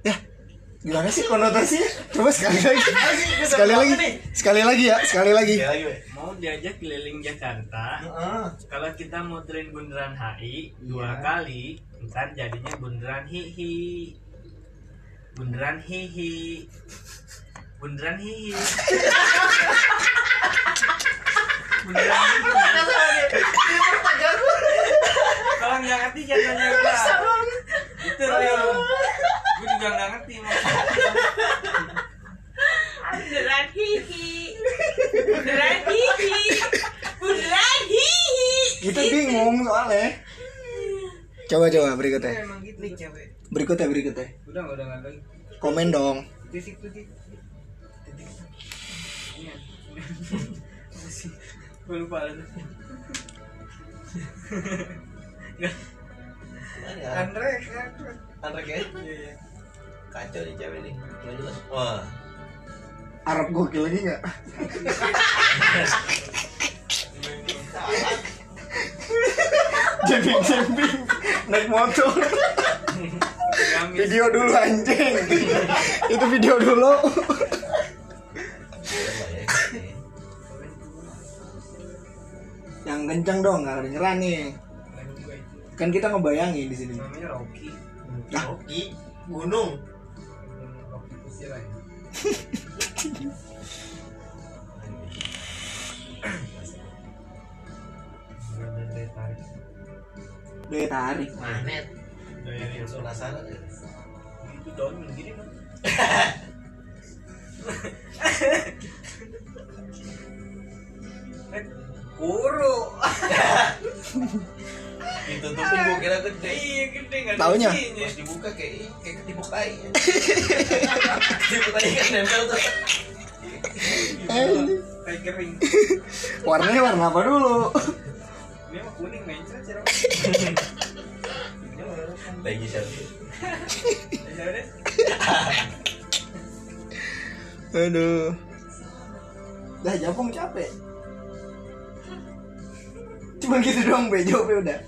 Ya, gimana sih konotasinya? Coba sekali lagi. Sekali lagi. Sekali lagi ya, sekali lagi. Ya lagi, we. Mau diajak keliling Jakarta, Heeh. kalau kita muterin bundaran HI dua Iya. kali, ntar jadinya bundaran hihi. Bundaran hihi. Bundaran hihi. bundaran hihi. Nggak ngerti jangan nanya gua. Itu real. Gue juga nggak ngerti. Beneran hihi. Beneran hihi. Beneran hihi. Kita bingung soalnya. Coba coba berikutnya. Emang gitu nih cewek. Berikutnya berikutnya. Udah udah nggak lagi. Komen dong. Titik titik. Iya. Gue lupa. Andre, Andre. Andre iya. Kacau nih cewek nih. Nggak jelas. Wah. Arab gokil lagi nggak? Jemping jemping naik motor. Video dulu anjing. Itu video dulu. Ya. Yang kencang dong, nggak kedengeran nih. Kan kita ngebayangin di sini. Namanya Rocky. Lah, Rocky Gunung. Rocky Kusir aja. Udah dari tarik. daya tarik. Magnet. Dari Langsung penasaran ya. itu daun begini kan. Eh, Kuro. Ditutupin gua kira gede. Iya gede nggak ada Taunya? isinya. Pas dibuka kayak kayak ketipuk tai. Ketipuk tai kan nempel tuh. Eh, Kayak kering. warnanya warna apa dulu? Ini mah kuning mencret cerah. Lagi selfie. Aduh. Dah Japong capek. Cuma gitu doang be jawabnya udah.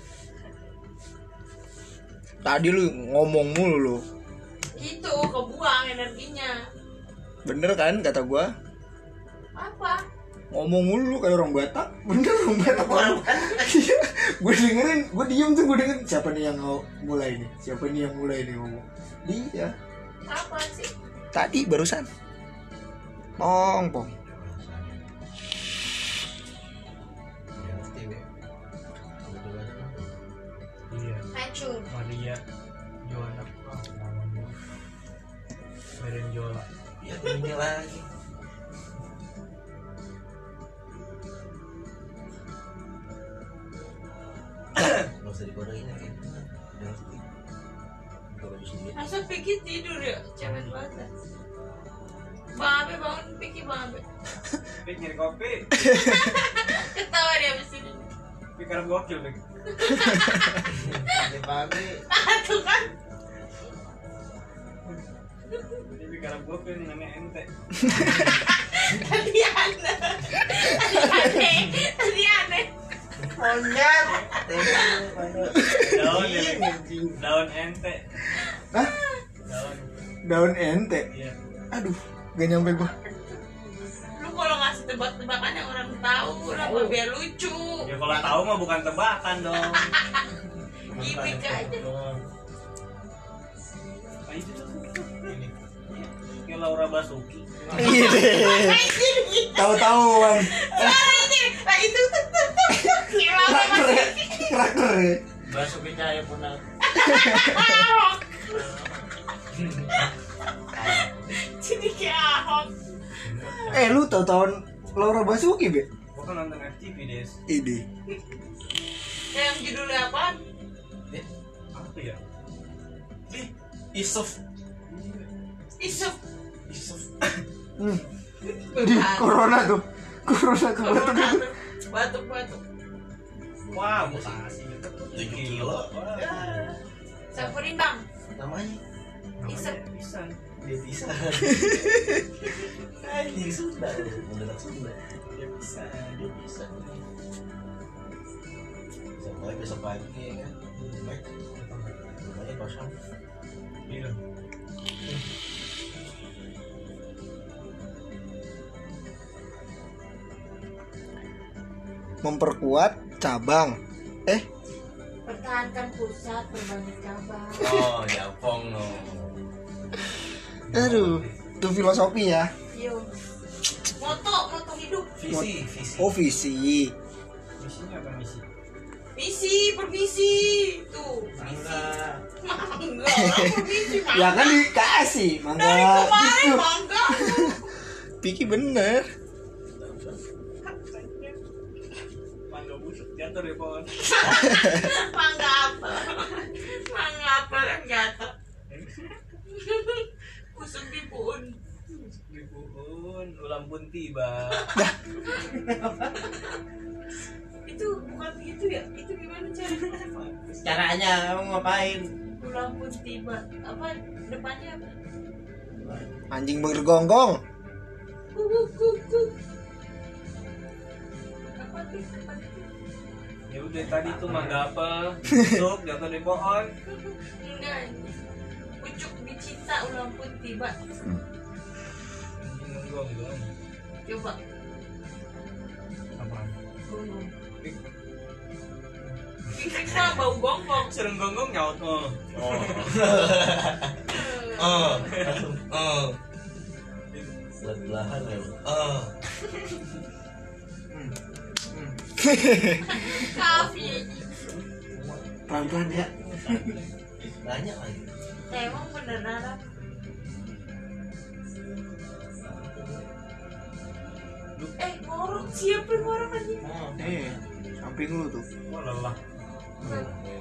Tadi lu ngomong mulu lu. Itu kebuang energinya. Bener kan kata gua? Apa? Ngomong mulu lu kayak orang Batak. Bener orang Batak orang. Iya. gue dengerin, gue diem tuh gue dengerin siapa nih yang mau mulai nih? Siapa nih yang mulai nih ngomong? Dia. Apa sih? Tadi barusan. Pong, pong. Joana ah, namanya Merenjola Ya ini lagi. Gak usah dikodokin ya kayak gitu. Masa pikir tidur ya? Cewek banget. Bang Abe bangun pikir Bang Abe. Pik nyari kopi Ketawa dia abis ini. Pik karena gokil Pik Pagi-pagi. Tuh kan. Ini Pik karena gokil namanya ente Tadi aneh. Tadi aneh. Tadi aneh. Monyet. Daun ya. Daun ente Hah? Daun Daun ente. Iya Aduh, gak nyampe gua. Lu kalau ngasih tebak-tebakan yang orang tahu, kenapa biar lucu? Ya kalau tahu mah bukan tebakan dong Gimik aja. Ini Laura Basuki Iya deh. Tahu-tahuan. Nah itu Kira Kraker ya. Kraker. Basuki Cahaya Punah. Jadi kayak Ahok. Eh lu tahu tahun Laura Basuki be? Gua kan nonton FTV Des Ini. Yang judulnya apa? Apa ya? Isuf. Isuk. Isuf. Hmm. Di corona tuh. Corona ke batuk itu. Batuk-batuk. Wah, mutasi gitu 7 kilo. Sampurin bang. Namanya Isep. Bisa dia bisa. Anjing Sunda. Beneran Sunda. Dia bisa Dia bisa. Bisa Mulai besok pagi ya kan. Baik. Rumahnya kosong. Iya. memperkuat cabang eh Pertahankan pusat, perbanyak cabang. Oh, ya pong no. Aduh itu filosofi ya Yo. Moto, moto hidup. Visi, visi. oh visi Misinya apa misi? Misi, permisi. Tuh. Mangga. Mangga. Permisi, mangga. ya kan dikasih Dari mangga kemarin gitu mangga. Piki bener Mangga busuk jatuh deh pohon. Mangga apa? Mangga apa yang jatuh? Kusuk di pohon. Di pohon, ulang pun tiba. Itu bukan gitu ya? Itu gimana caranya? Caranya kamu ngapain? Ulang pun tiba. Apa depannya apa? anjing bergonggong? Ya udah tadi tuh mangga apa? Busuk jatuh di pohon. Enggak. dicinta ulang pun tiba. Anjing nonggong dong. Coba Apa? gonggong. Kita bau gonggong. Sering gonggong nyaut. Oh. Oh. Oh. Oh. Belah-belahan ya. Oh. Kafi. pelan-pelan ya Banyak lagi. Emang beneran Eh, ngorok siapa ngorok aja? Oh. eh samping lu tuh Oh lelah.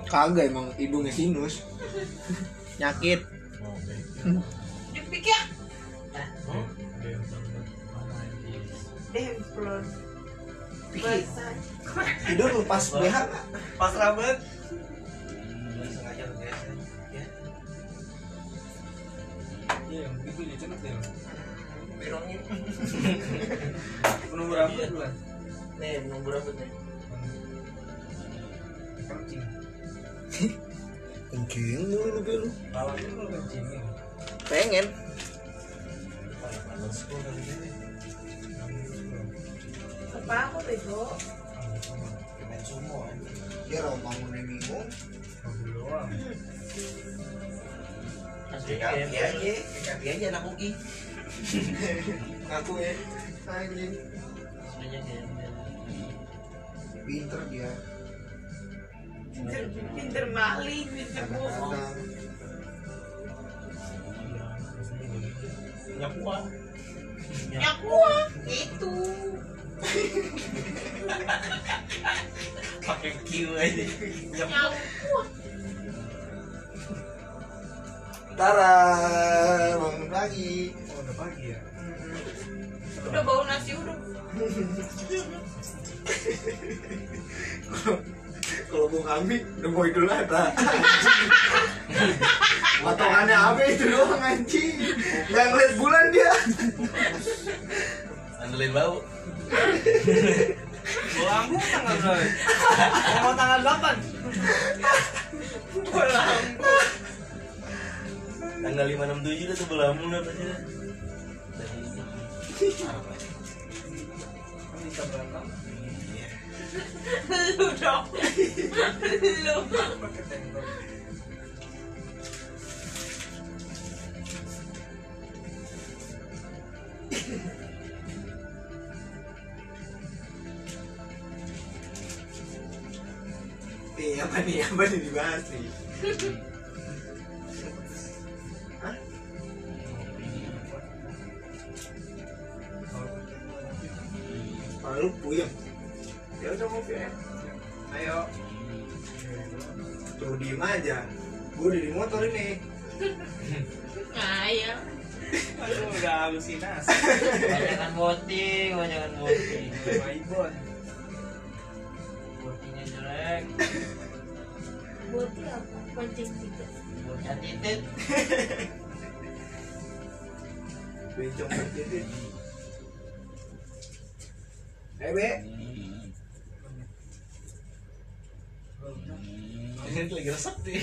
kagak emang hidungnya sinus nyakit Oh, baik. Dipikir Oh. demplon. Piki Basah. tidur lepas BH nggak? Pas rambut. Sengaja guys. Ya. Iya, yang begitu dia cenut ya. Pirongin. Rambut lah. Nih, menunggu rambut nih. Kencing. kencing lu lu kencing. pengen. Apa aku bego? Main sumo dia minggu Kabel doang. Kaki aja, kaki aja anak uki. aku ya anjing Sebenarnya dia pinter dia Pinter, pinter maling, pinter bohong. Ya gua itu. Pakai Q aja. Ya gua. Tara bangun pagi Oh, udah pagi ya. Udah bau nasi uduk. kalau mau kambing udah mau idul adha potongannya apa itu doang anjing nggak ngeliat bulan dia Andelin bau. Bolang tanggal berapa? Mau tanggal 8. Bolang. Tanggal 567 udah sebelah mulu pasti. dah. Kan bisa berapa? Lu dong. Lu. Nih apa nih apa nih dibahas nih lu puyeng ya udah ngopi ya ayo tuh diem aja gue udah di motor ini Ngayal. Aduh, udah halusinasi. Banyakan voting, banyakan voting. Maibon. Votingnya jelek. Boti apa? Pancing tiga. Bocah titit. bencong berdiri eh be lagi resep nih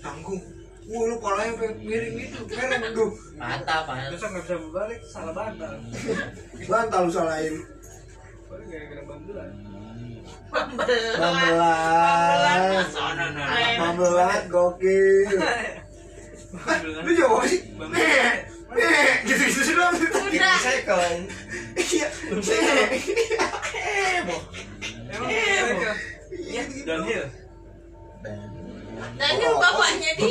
tanggung Wah lu sampai miring gitu, keren lu. mata apa Besok nggak bisa berbalik, salah bantal. Bantal lu salahin. Sono no. Pembelan gokil. Lu jawab sih? Nih, nih, gitu-gitu doang. Udah. Iya, Daniel bapaknya dia.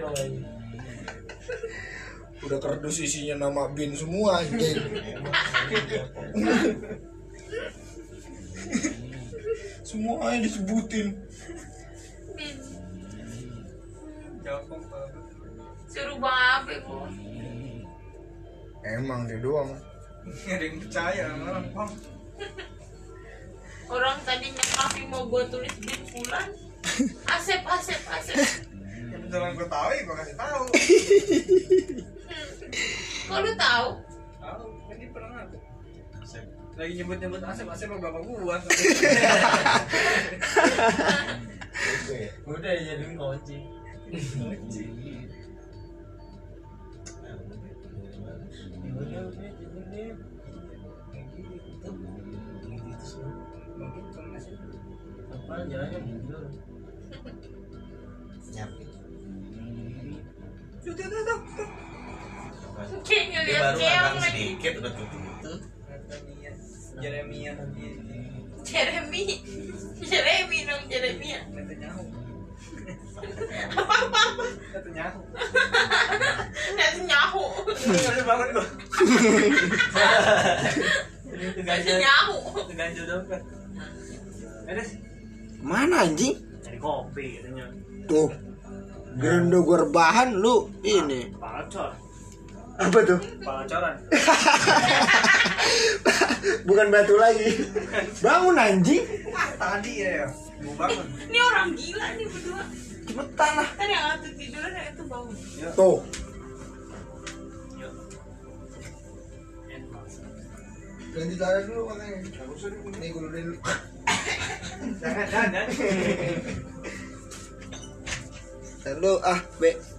namanya Udah kardus isinya nama bin semua anjing. Semuanya disebutin. Bin. Suruh babe bos. Emang dia doang. Ada yang percaya sama orang Bang. Orang tadinya kami mau gua tulis bin bulan. Asep, asep, asep. Ya beneran gue tahu ya gue kasih tahu. Kok lu tahu? Tahu, kan dia pernah ngaku. Lagi nyebut-nyebut Asep, Asep sama bapak gua. udah jadi kunci apa jalannya mundur nyapin Tuh, tuh, tuh, dia baru sedikit udah Jeremia. Jeremy. Jeremy dong, Jeremia. Netanyahu. Apa-apa. Netanyahu. Nanti nyahu. Nggak bisa bangun gua. Ganjil. nyahu. Ganjil dong kan. Sih. Mana anjing? Cari kopi katanya. Tuh. Gerendo gua rebahan lu ini. Pacor. Apa tuh? Pacoran. Bukan batu lagi. Bangun anjing. Tadi ya. Ya. Ini orang gila nih berdua. Cepetan lah. Kan yang satu tiduran yang itu bangun. Yuk. Tuh. Enak. Ganti tangan dulu makanya. Nih gua dulu. Jangan, jangan, jangan. Lu ah, Be.